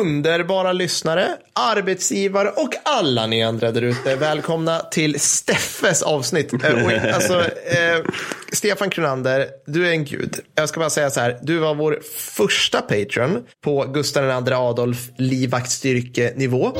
underbara lyssnare, arbetsgivare och alla ni andra där ute. Välkomna till Steffes avsnitt. Eh, och, alltså, eh, Stefan Kronander, du är en gud. Jag ska bara säga så här, du var vår första patron på Gustav II Adolf livvaktstyrkenivå.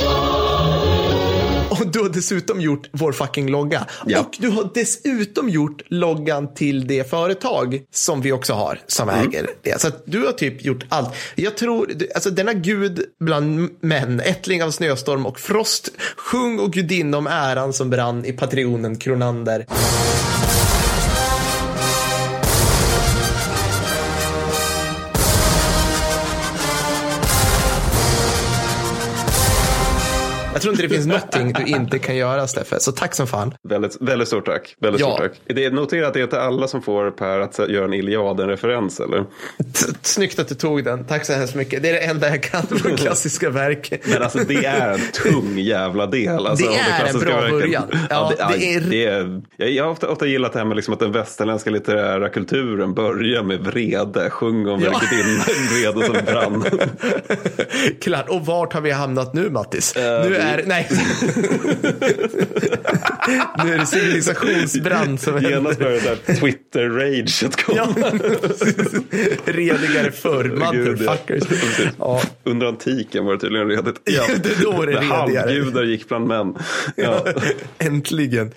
Och du har dessutom gjort vår fucking logga. Ja. Och du har dessutom gjort loggan till det företag som vi också har som äger det. Så du har typ gjort allt. Jag tror, alltså denna gud bland män, ättling av snöstorm och frost, sjung och gudinna om äran som brann i patrionen Kronander. Tror inte det finns någonting du inte kan göra, Steffe. Så tack som fan. Väldigt, väldigt stort tack. Väldigt Ja. stort tack. Det är noterat att det är inte alla som får Per att göra en Iliaden-referens eller? Snyggt att du tog den. Tack så hemskt mycket. Det är det enda jag kan från klassiska verk. Men alltså det är en tung jävla del. Alltså, Det är en bra verken. början. Ja, det, det är- det är, jag, har ofta, ofta gillat det här med liksom att den västerländska litterära kulturen börjar med vrede. Sjung om Ja. vilket vrede som brann. Klart. Och vart har vi hamnat nu, Mattis? Eh, nu vi- är nej. nu är det civilisationsbrand som Genast händer. börjar det där Twitter-raget komma. Ja. Redigare förr. Motherfuckers. Ja. Under antiken var det tydligen redigt. Ja, det- då var det redigare. halvgudar gick bland män. Ja. Äntligen.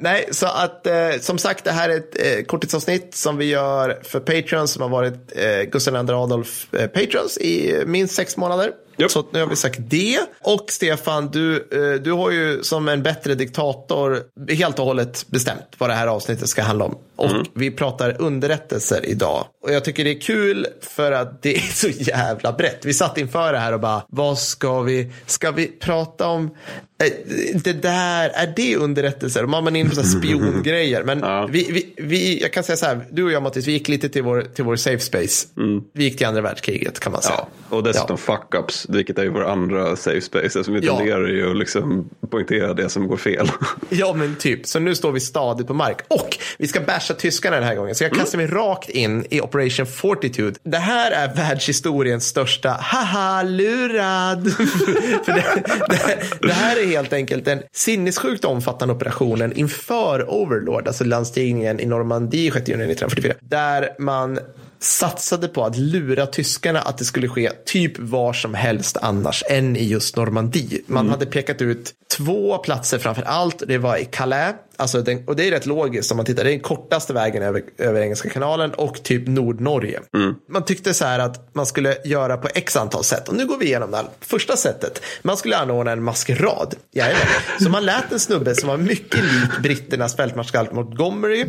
Nej, så att eh, som sagt, det här är ett eh, korttidsavsnitt som vi gör för Patreons som har varit eh, Gustav II Adolf eh, Patrons i eh, minst sex månader. Japp. Så nu har vi sagt det. Och Stefan, du, eh, du har ju som en bättre diktator helt och hållet bestämt vad det här avsnittet ska handla om. Och vi pratar underrättelser idag. Och jag tycker det är kul för att det är så jävla brett. Vi satt inför det här och bara, vad ska vi, ska vi prata om eh, det där, är det underrättelser? Man är inne på så spiongrejer. Men Ja. vi, vi, vi, jag kan säga så här, du och jag Mattis, vi gick lite till vår, till vår safe space. Vi gick till andra världskriget kan man säga. Ja, och dessutom fuck-ups, vilket är ju vår andra safe space. Som vi Ja. tenderar ju att liksom poängtera det som går fel. Ja, men typ. Så nu står vi stadigt på mark. Och vi ska basha tyskarna den här gången. Så jag kastar mig rakt in i Operation Fortitude. Det här är världshistoriens största haha lurad. För det, det, det här är helt enkelt den sinnessjukt omfattande operationen inför Overlord, alltså landstigningen i Normandie 6 juni 1944. Där man satsade på att lura tyskarna att det skulle ske typ var som helst annars än i just Normandie. Man hade pekat ut två platser framför allt. Det var i Calais, alltså den, och det är rätt logiskt om man tittar. Det är den kortaste vägen över, över Engelska kanalen och typ Nordnorge. Man tyckte så här att man skulle göra på x antal sätt. Och nu går vi igenom det här. Första sättet, man skulle anordna en maskerad. Jajamän. Så man lät en snubbe som var mycket lik britternas fältmarskalk Montgomery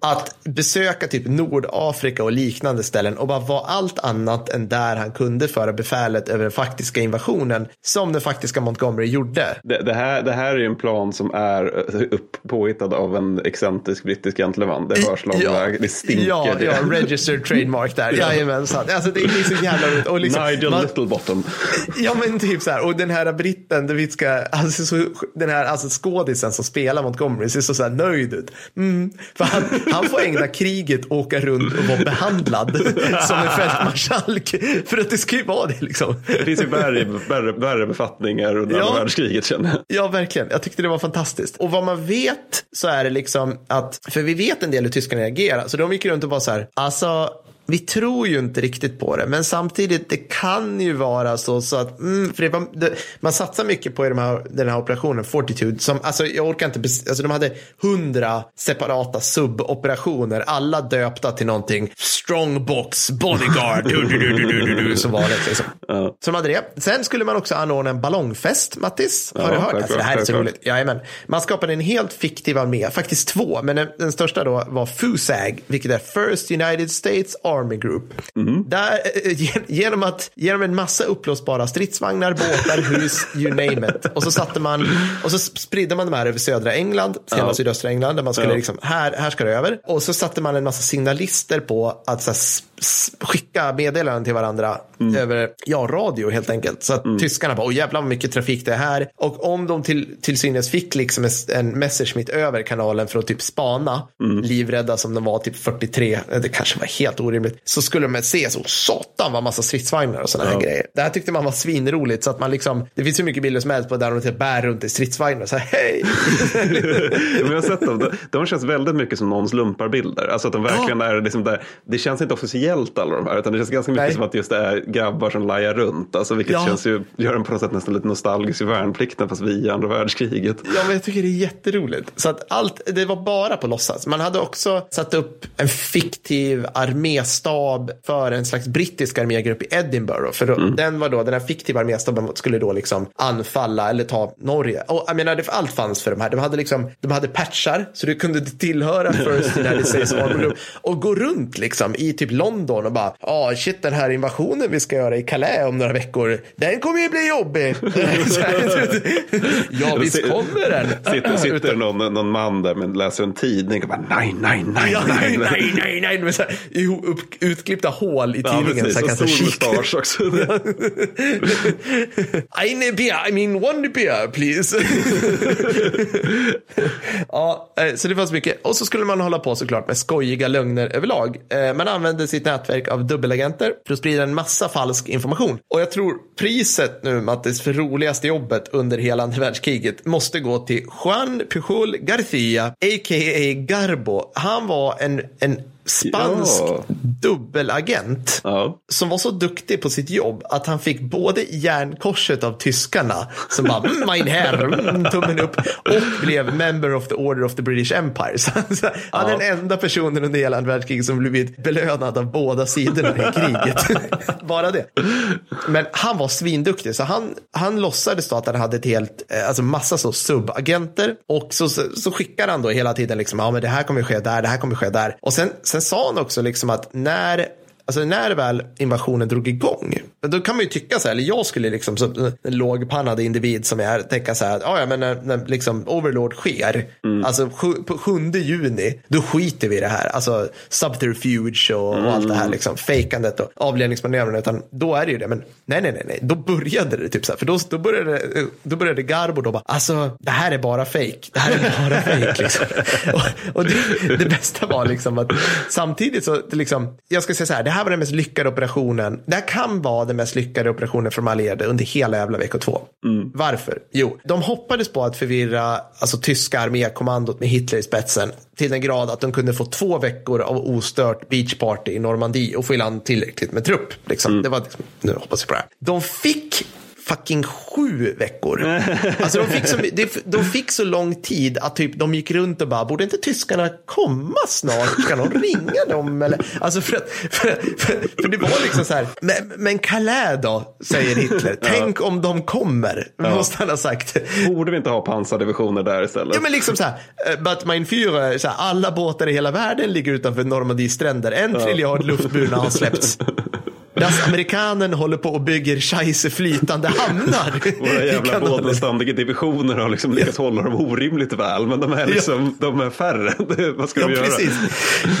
att besöka typ Nordafrika och liknande ställen och bara vara allt annat än där han kunde föra befälet över den faktiska invasionen som den faktiska Montgomery gjorde. Det, det, här, det här är en plan som är upp, påhittad av en excentrisk brittisk gentleman. Det hörs lång väg, det stinker. Ja, det. ja, registered trademark där. Jajamensan. Alltså det är så jävla roligt. Och liksom, Nigel man- Littlebottom. Ja men typ så här. Och den här britten, den, vitska, alltså, så, den här alltså, skådisen som spelar Montgomery ser så, så här nöjd ut. Mm, för han, han får ägna kriget och åka runt och vara behandlad som en fältmarskalk. För att det ska ju vara det liksom. Det finns ju värre, värre, värre befattningar under Ja. andra världskriget känner jag. Ja, verkligen. Jag tyckte det var fantastiskt. Och vad man vet så är det liksom att, för vi vet en del hur tyskarna reagerar, så de gick runt och bara så här, alltså vi tror ju inte riktigt på det, men samtidigt det kan ju vara så, så att mm, för det var, det, man satsar mycket på de här, den här operationen Fortitude som, alltså jag orkar inte, alltså de hade hundra separata suboperationer, alla döpta till någonting, Strongbox, Bodyguard, du, du, du, du, du, du, som vanligt liksom. Så de hade det. Sen skulle man också anordna en ballongfest, Mattis. Har Ja, du hört? Alltså, det här är så roligt. Jajamän. Man skapade en helt fiktiv armé, faktiskt två, men den, den största då var FUSAG, vilket är First United States Army Group. Där, eh, gen- genom, att, genom en massa uppblåsbara stridsvagnar, båtar, hus, you name it. Och så satte man, och så spridde man de här över södra England, senare Ja. sydöstra England, där man skulle Ja. liksom, här, här ska det över. Och så satte man en massa signalister på att så här, skicka meddelanden till varandra över ja, radio helt enkelt. Så att tyskarna bara, åh jävlar vad mycket trafik det är här. Och om de till, till synes fick liksom en, Messerschmitt över kanalen för att typ spana, livrädda som de var typ 43, det kanske var helt orimligt, så skulle de se så satan vad massa stridsvagnar och sådana här grejer. Det här tyckte man var svinroligt så att man liksom, det finns hur mycket bilder som helst på där de typ bär runt i stridsvagnar så här, hej. Men jag har sett dem. De, de känns väldigt mycket som någons lumparbilder. Alltså att de verkligen är liksom där. Det känns inte officiellt alla de här. Utan det känns ganska mycket Nej. som att just det är grabbar som lajar runt. Alltså vilket Ja. känns ju, gör en på något sätt nästan lite nostalgisk i värnplikten fast vi i andra världskriget. Ja, men jag tycker det är jätteroligt. Så att allt, det var bara på låtsas. Man hade också satt upp en fiktiv arméstab för en slags brittisk armégrupp i Edinburgh. För då, den var då, den här fiktiva arméstaben skulle då liksom anfalla eller ta Norge. Och jag menar, allt fanns för de här. De hade liksom, de hade patchar så du kunde tillhöra First United States Army Group och gå runt liksom i typ London och bara, ja shit den här invasionen vi ska göra i Calais om några veckor, den kommer ju bli jobbig. Ja visst kommer den. Sitter, sitter någon, någon man där men läser en tidning och bara nej, nej, nej, Ja, nej, nej, nej, nej, nej. Med så här, utklippta hål i Ja, tidningen precis. så Och stor mustasch också. Eine beer, I mean one beer please. ja, eh, så det fanns mycket. Och så skulle man hålla på såklart med skojiga lögner överlag. Eh, Man använde sitt nätverk av dubbelagenter för att sprida en massa falsk information. Och jag tror priset nu, Mattis, för roligaste jobbet under hela andra världskriget måste gå till Juan Pujol Garcia, a.k.a. Garbo. Han var en, en spansk Ja dubbelagent Ja. som var så duktig på sitt jobb att han fick både järnkorset av tyskarna som bara mm, mein herr, mm, tummen upp och blev member of the order of the British Empire. Så han, han är den enda personen under hela andra världskriget som blivit belönad av båda sidorna i kriget. Bara det. Men han var svinduktig så han, han låtsades då att han hade ett helt, eh, alltså massa så subagenter och så, så, så skickar han då hela tiden liksom, ja men det här kommer ske där, det här kommer ske där. Och sen, sen sa han också liksom att när Alltså när väl invasionen drog igång, då kan man ju tycka så här, eller jag skulle liksom som en lågpannad individ som jag är, tänka så här, att, ja, men när, när liksom Overlord sker, alltså sju, på 7 juni, då skiter vi i det här, alltså subterfuge och, och allt det här liksom, fejkandet och avledningsmanövrarna, utan då är det ju det, men nej, nej, nej, nej, då började det typ så här, för då, då började, då började Garbo då bara, alltså det här är bara fejk, det här är bara fejk liksom. och, och det, det bästa var liksom att samtidigt så, liksom, jag ska säga så här, det här var den mest lyckade operationen, det här kan vara den mest lyckade operationen för de allierade under hela jävla VK2. Varför? Jo, de hoppades på att förvirra alltså, tyska armékommandot med Hitler i spetsen till den grad att de kunde få två veckor av ostört beachparty i Normandie och få i land tillräckligt med trupp. Liksom. Det var, liksom, nu hoppas jag på det här. De fick fucking sju veckor. Alltså de fick, så, de, fick så lång tid att typ de gick runt och bara, borde inte tyskarna komma snart? Ska någon ringa dem? Eller? Alltså för, att, för, för, för det var liksom så här, men, men Calais då, säger Hitler. Tänk om de kommer, måste han ha sagt. Borde vi inte ha pansardivisioner där istället? Ja men liksom så här, eh, but mein Führer, så här, alla båtar i hela världen ligger utanför Normandies stränder. En triljard luftburna har släppts. Das amerikanen håller på och bygger scheisse flytande hamnar. Våra jävla kanalen. bådenständiga divisioner har liksom lyckats hålla dem orimligt väl. Men de är liksom, de är färre. Vad ska Ja, vi göra? precis.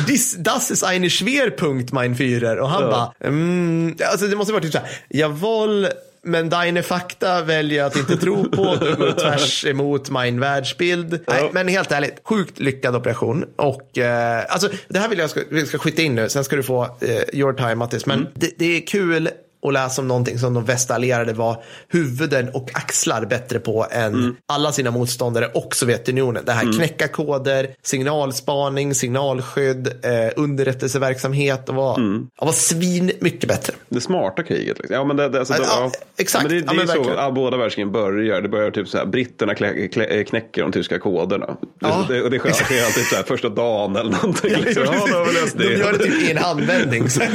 Dis, das ist eine Schwerpunkt, mein Führer. Och han Ja. bara, mm, alltså det måste vara typ så här, jawohl, men deine fakta väljer att inte tro på. Det går tvärs emot min världsbild. Nej, men helt ärligt, sjukt lyckad operation. Och eh, alltså, det här vill jag ska, vi ska skita in nu, sen ska du få eh, your time Mattis. Men det, det är kul att läsa om någonting som de västallierade var huvuden och axlar bättre på än alla sina motståndare och Sovjetunionen. Det här knäcka koder, signalspaning, signalskydd, eh, underrättelseverksamhet och var, ja, var svin mycket bättre. Det smarta kriget. Liksom. Ja, men det, det, alltså, Ja, det, ja, exakt. Men det, Ja, det är så verkligen. ja, båda världskrigen börjar. Det börjar typ så här, britterna klä, klä, knäcker de tyska koderna. Ja. Det, och det sker, sker alltid så här, första dagen eller någonting. liksom. ja, då De det. gör det typ i en handvändning. Så-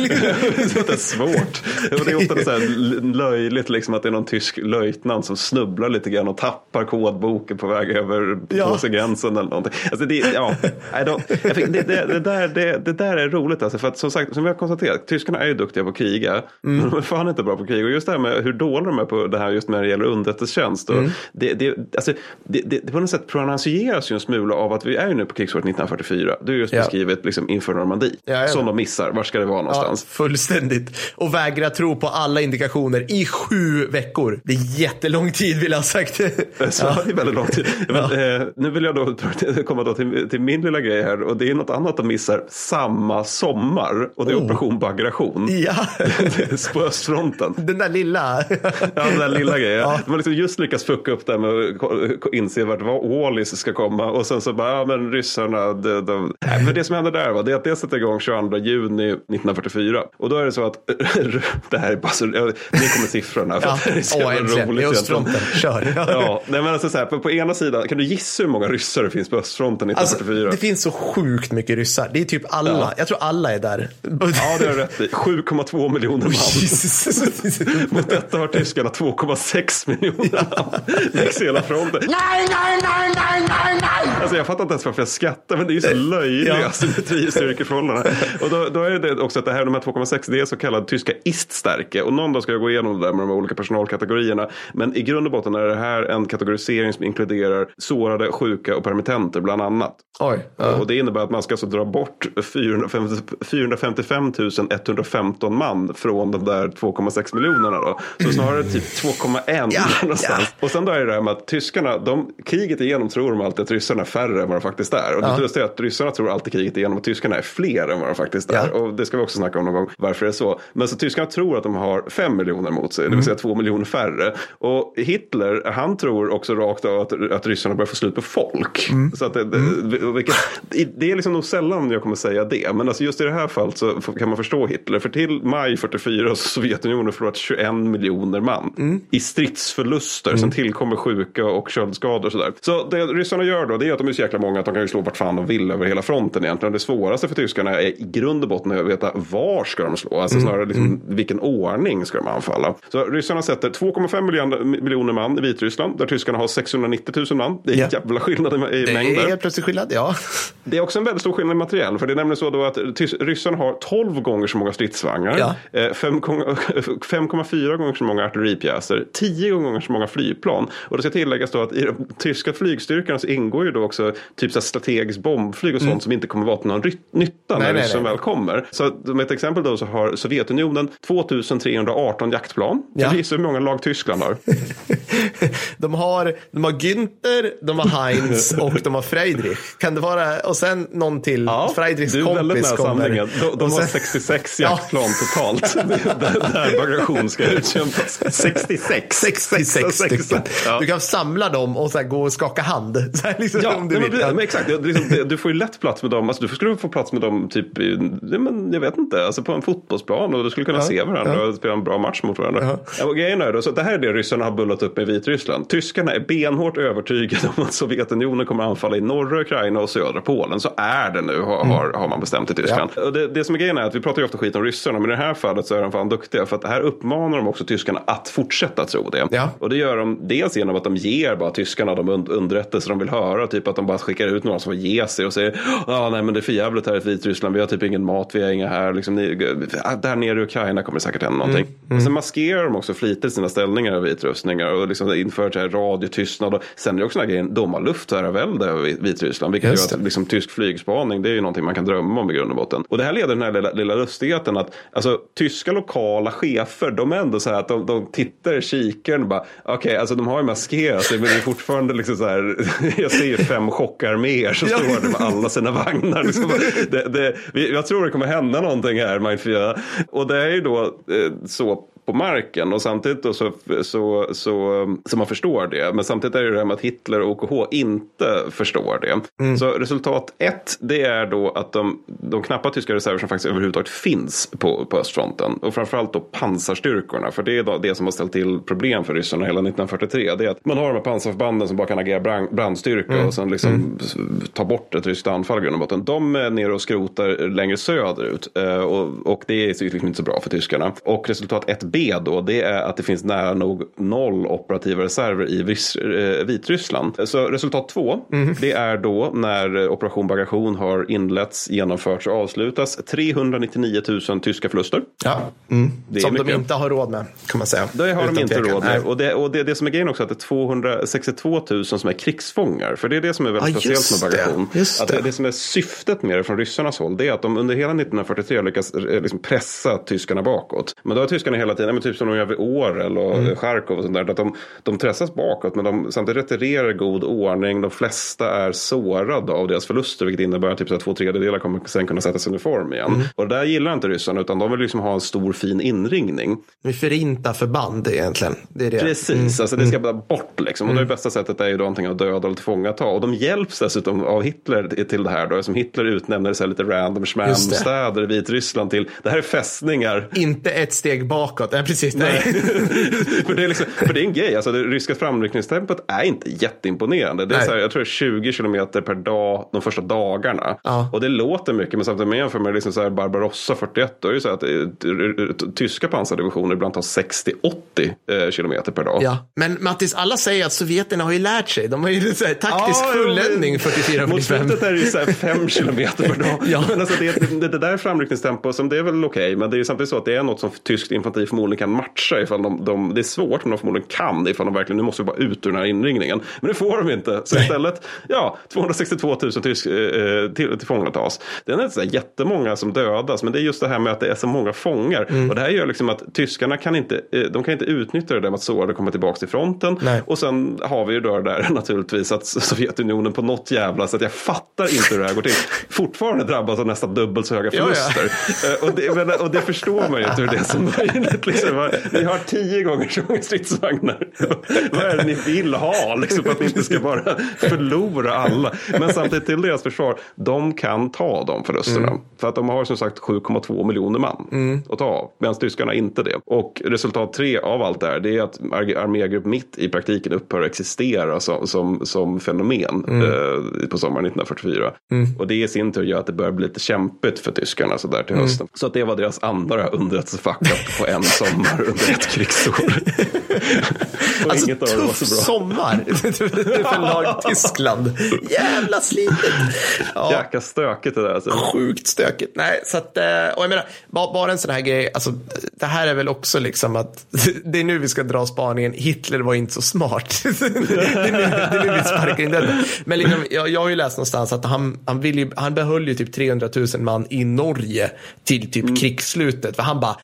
det är svårt. Det är så löjligt liksom att det är någon tysk löjtnant som snubblar lite grann och tappar kodboken på väg över Ja. ja. gränsen eller någonting. Alltså det, ja, det, det, där, det, det där är roligt alltså för att som sagt, som vi har konstaterat, tyskarna är ju duktiga på att kriga, Mm. men de är fan inte bra på krig. Och just det här med hur dåliga de är på det här just när det gäller underrättelsetjänst. Mm. det, det, alltså, det, det, på något sätt pronuncieras ju en smula av att vi är ju nu på krigsåret 1944. Du har just Ja. beskrivit liksom inför Normandie. Ja, som de missar, var ska det vara Ja, någonstans? fullständigt. Och vägra tro på alla indikationer i sju veckor. Det är jättelång tid vill jag ha sagt. Så det är väldigt lång tid. Men, eh, nu vill jag då komma då till, till min lilla grej här och det är något annat de missar samma sommar och det är Oh. Operation Bagration. Ja, på östfronten. den där lilla. Ja, den där lilla grejen. Ja. De har liksom just lyckats fucka upp det med att inse vart var Wallis ska komma och sen så bara, ja men ryssarna, de, de... Nej, men det som händer där var det att det sätter igång 22 juni 1944 och då är det så att, det här är bara så, nu kommer siffrorna för Ja. att det är så Åh, äntligen. roligt Det är egentligen. östfronten. Kör. Ja, nej men alltså så här, på, på ena sidan, kan du gissa hur många ryssar det finns på östfronten Alltså, 1944? det finns så sjukt mycket ryssar. Det är typ alla. Ja. Jag tror alla är där. Ja, det har du rätt i. 7,2 miljoner man. Mot detta har tyskarna 2,6 miljoner man. Längs hela fronten. Nein, nein, nein, nein, nein, nein! Alltså jag fattar inte ens varför jag skrattar, men det är ju så löjligt Ja. alltså, med styrkeförhållandena. Och då, då är det också att det här, de här 2,6, det är så kallad tyska iststärke. Och någon dag ska jag gå igenom det där med de olika personalkategorierna. Men i grund och botten är det här en kategorisering som inkluderar sårade, sjuka och permittenter bland annat. Oj. Ja. Och det innebär att man ska alltså dra bort 450, 455 115 man från de där 2,6 miljonerna. Då. Så snarare typ 2,1 Ja, någonstans. Och sen då är det det här med att tyskarna, de, kriget igenom tror de alltid att ryssarna är färre än vad de faktiskt är. Och det Ja. lustiga är att ryssarna tror alltid kriget igenom att tyskarna är fler än vad de faktiskt är. Ja. Och det ska vi också snacka om någon gång varför det är så. Men så tyskarna tror att de har 5 miljoner mot sig, det Mm. vill säga 2 miljoner färre. Och Hitler, han tror också rakt av att, att ryssarna börjar få slut på folk. Mm. Så att det, det, vilket, det är liksom nog sällan jag kommer säga det. Men alltså just i det här fallet så kan man förstå Hitler. För till maj 44 så Sovjetunionen förlorat 21 miljoner man Mm. i stridsförluster. Sen tillkommer sjuka och köldskador och sådär. Så det ryssarna gör då det är att de är så jäkla många att de kan ju slå vart fan de vill över hela fronten egentligen. Det svåraste för tyskarna är i grund och botten att veta var ska de slå. Alltså snarare liksom, vilken ordning ska de anfalla. Så ryssarna sätter 2,5 miljoner, miljoner man i Vitryssland där tyskarna har 690 000 man. Det är en Ja. jävla skillnad i, i Det mängd är helt plötsligt skillnad, ja. Det är också en väldigt stor skillnad i materiell. För det är nämligen så då att ryssarna har 12 gånger så många stridsvagnar. Ja. eh, fem gånger- 5,4 gånger så många artilleripjäser. 10 gånger så många flygplan. Och det ska tilläggas då att i de tyska flygstyrkorna så ingår ju då också typ så strategiskt bombflyg och sånt som inte kommer vara till någon nytta Mm. Nej, när ryssen väl kommer. Så med ett exempel då så har Sovjetunionen 2318 jaktplan. Ja. Ja. Gissa hur många lag Tyskland har. De har, de har Günther, de har Heinz och de har Friedrich. Kan det vara, och sen någon till. Friedrichs du är väldigt kompis nära sanningen. De, de Och har sen- 66 Ja. jaktplan totalt. Det är där, där ska utkämpas. 66. 66 stycken. Ja. Du kan samla dem och så gå och skaka hand. Här liksom, Ja, du nej, men, men exakt. Det, liksom, det, du får ju lätt plats med dem. Alltså, du skulle få plats med dem typ i, ja, men, jag vet inte, alltså på en fotbollsplan och du skulle kunna Ja, se varandra och spela en bra match mot varandra. Ja. och grejen är då, så det här är det ryssarna har bullat upp med Vitryssland. Tyskarna är benhårt övertygade om att Sovjetunionen kommer anfalla i norra Ukraina och södra Polen. Så är det nu, har, har, har man bestämt i Tyskland. Och det, det som är grejen är att vi pratar ju ofta skit om ryssarna, men i det här fallet så är de fan duktiga. För att här uppmanar de också tyskarna att fortsätta tro det. Ja. Och det gör de dels genom att de ger bara tyskarna de und- underrättelser de vill höra. Typ att de bara skickar ut några som får ge sig och säger ja nej men det är för jävligt här i Vitryssland. Vi har typ ingen mat, vi har inga här. Liksom, ni, ah, där nere i Ukraina kommer det säkert hända någonting. Och sen maskerar de också flitigt sina ställningar i vitrustningar och liksom inför så här radiotystnad. Och sen är det också den här grejen, de har luftherravälde över Vit- Vitryssland. Vilket Just gör att liksom, tysk flygspaning det är ju någonting man kan drömma om i grund och botten. Och det här leder den här lilla, lilla lustigheten att alltså, tyska lokala chefer de är ändå så här att de, de tittar i kikaren och bara okej alltså de har ju maskerat sig men det är fortfarande liksom så här jag ser ju fem chockarméer som Ja. står där med alla sina vagnar. Liksom. Det, det, jag tror det kommer hända någonting här Mindfria. Och det är ju då Eh, så på marken och samtidigt då så, så, så, så man förstår det. Men samtidigt är det det här med att Hitler och OKH inte förstår det. Så resultat ett det är då att de, de knappa tyska reserver som faktiskt överhuvudtaget finns på, på östfronten och framförallt då pansarstyrkorna för det är det som har ställt till problem för ryssarna hela 1943. Det är att man har de här pansarförbanden som bara kan agera brand, brandstyrka och sen liksom ta bort ett ryskt anfall i grund och botten. De är nere och skrotar längre söderut eh, och, och det är liksom inte så bra för tyskarna. Och resultat 1b B då, det är att det finns nära nog noll operativa reserver i eh, Vitryssland. Så resultat två, Mhm. det är då när Operation Bagration har inletts, genomförts och avslutats. 399 000 tyska förluster. Ja. Mm. Det Som de mycket. inte har råd med, kan man säga. Det har de Utan inte tvekan. råd med. Nej. Och, det, och det, det som är grejen också är att det är 262 000 som är krigsfångar. För det är det som är väldigt Ja, speciellt med det. Bagration. Just Att det. det, det som är syftet med det från ryssarnas håll det är att de under hela 1943 lyckas eh, liksom pressa tyskarna bakåt. Men då har tyskarna hela tiden, ja, men typ som de gör vid Orel och Mm. mm. Charkov och sånt där, att de, de pressas bakåt men de samtidigt retirerar i god ordning. De flesta är sårade av deras förluster vilket innebär att typ, så att två tredjedelar kommer sen kunna sättas i uniform igen. Mm. Och det där gillar inte ryssarna utan de vill liksom ha en stor fin inringning. Vi förintar förband egentligen. Det är det. Precis, alltså det ska bara bort liksom. Och det bästa sättet är ju då antingen att döda eller tillfångata. Och de hjälps dessutom av Hitler till- det här då. Som Hitler utnämner så lite random Just det. städer i Vitryssland till. Det här är fästningar. Inte ett steg bakåt. Nej, precis. Nej. för, det är liksom, för det är en grej, alltså det ryska framryckningstempot är inte jätteimponerande. Det är Nej. så här, jag tror det är 20 kilometer per dag de första dagarna. Ja. Och det låter mycket, men samtidigt med jämför med liksom så här Barbarossa 41, då är det så att eh, tyska pansardivisioner ibland tar 60-80 eh, kilometer per dag. Ja. Men Mattis, alla säger att sovjeterna har ju lärt sig. De har ju så här, taktisk Ja, fulländning jo, 44 Mot 45. slutet är det ju så här fem kilometer per dag. Ja. Men alltså det, det, det där är framryckningstempo som det är väl okej. men det är ju samtidigt så att det är något som tyskt infanteri förmodligen kan matcha. Ifall de, de, det är svårt men de förmodligen kan. Ifall de verkligen, nu måste vi bara ut ur den här inringningen. Men det får de inte. Så istället, ja, 262 000 tysk, eh, till, tillfångatas. Det är inte så jättemånga som dödas. Men det är just det här med att det är så många fångar. Mm. Och det här gör liksom att tyskarna kan inte, eh, de kan inte utnyttja det där med att sårade kommer tillbaka till fronten. Nej. Och sen har vi ju då det där naturligtvis att Sovjetunionen på något jävla sätt, jag fattar inte hur det här går till, fortfarande drabbas av nästan dubbelt så höga Ja, ja. förluster. Eh, Och, det, och det förstår man ju inte hur det är som möjligt. Liksom. Vi har tio gånger så många stridsvagnar. Vad är det ni vill ha liksom, för att ni inte ska bara förlora alla? Men samtidigt till deras försvar, de kan ta de förlusterna. Mm. För att de har som sagt 7,2 miljoner man att ta av. Medan tyskarna inte det. Och resultat tre av allt det här, det är att ar- armégrupp mitt i praktiken upphör att existera som, som, som fenomen Mm. eh, på sommaren 1944. Och det i sin tur gör att det börjar bli lite kämpigt för tyskarna så där till Mm. hösten. Så att det var deras andra underrättelsefuck på en sommar under ett krigsår. Och Alltså inget av det var så bra. sommar för lag Tyskland. Jävla slitet. Ja. Jäkla stökigt det där. Alltså. Sjukt stökigt. Nej, så att, eh, och jag menar, bara, bara en sån här grej, alltså, det här är väl också liksom att det är nu vi ska dra spaningen, Hitler var inte så smart. det, är nu, det är nu vi sparkar in den. Men liksom, jag, jag har ju läst någonstans att han, han, vill ju, han behöll ju typ 300 000 man i Norge till typ Mm. krigsslutet. För han bara,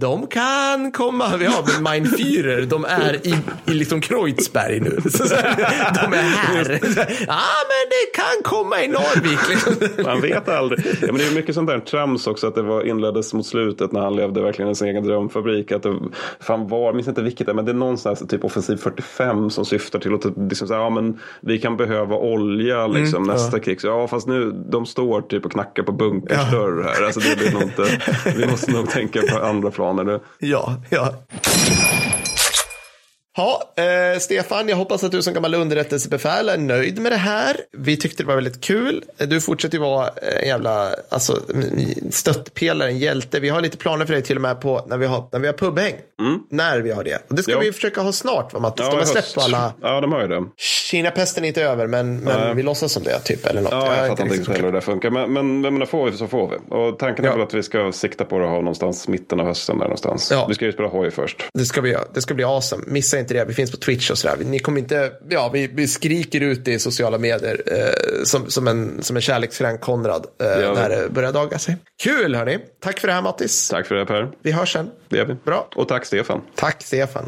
de kan komma, vi har Mein Führer, de är i, i liksom Kreuzberg nu. Så, så, de är här. Ja, men det kan komma i Norrvik. Man vet aldrig. Ja, men det är mycket sånt där trams också att det var inleddes mot slutet när han levde verkligen i sin egen drömfabrik. Att det fan var, jag minns inte vilket det men det är någonstans typ offensiv 45 som syftar till att liksom säga, ja men vi kan behöva olja liksom nästa krig. Så, ja fast nu, de står typ och knackar på bunkersdörr här. Alltså det blir nog inte, vi måste nog tänka på andra planer nu. Ja, ja. Ja, eh, Stefan, jag hoppas att du som gammal underrättelsebefäl är nöjd med det här. Vi tyckte det var väldigt kul. Du fortsätter ju vara en jävla alltså, stöttpelare, en hjälte. Vi har lite planer för dig till och med på när vi har, när vi har pubhäng. När vi har det. Och det ska Ja. vi försöka ha snart, va, Mattis? Ja, De har släppt på alla... Ja, de har ju det. Kina-pesten är inte över, men, men vi låtsas som det, typ. Eller något. Ja, jag, är fattar inte riktigt hur det funkar. Men, men, men, men får vi så får vi. Och tanken är Ja. väl att vi ska sikta på det här någonstans mitten av hösten där någonstans. Ja. Vi ska ju spela hoj först. Det ska, vi, det ska bli awesome. Missa inte det. Vi finns på Twitch och sådär. Ni kommer inte, ja, vi, vi skriker ut det i sociala medier eh, som, som, en, som en kärleksfrän Konrad eh, Ja. när det börjar daga sig. Kul hörni. Tack för det här Mattis. Tack för det Per. Vi hörs sen. Det gör vi. Bra. Och tack Stefan. Tack Stefan.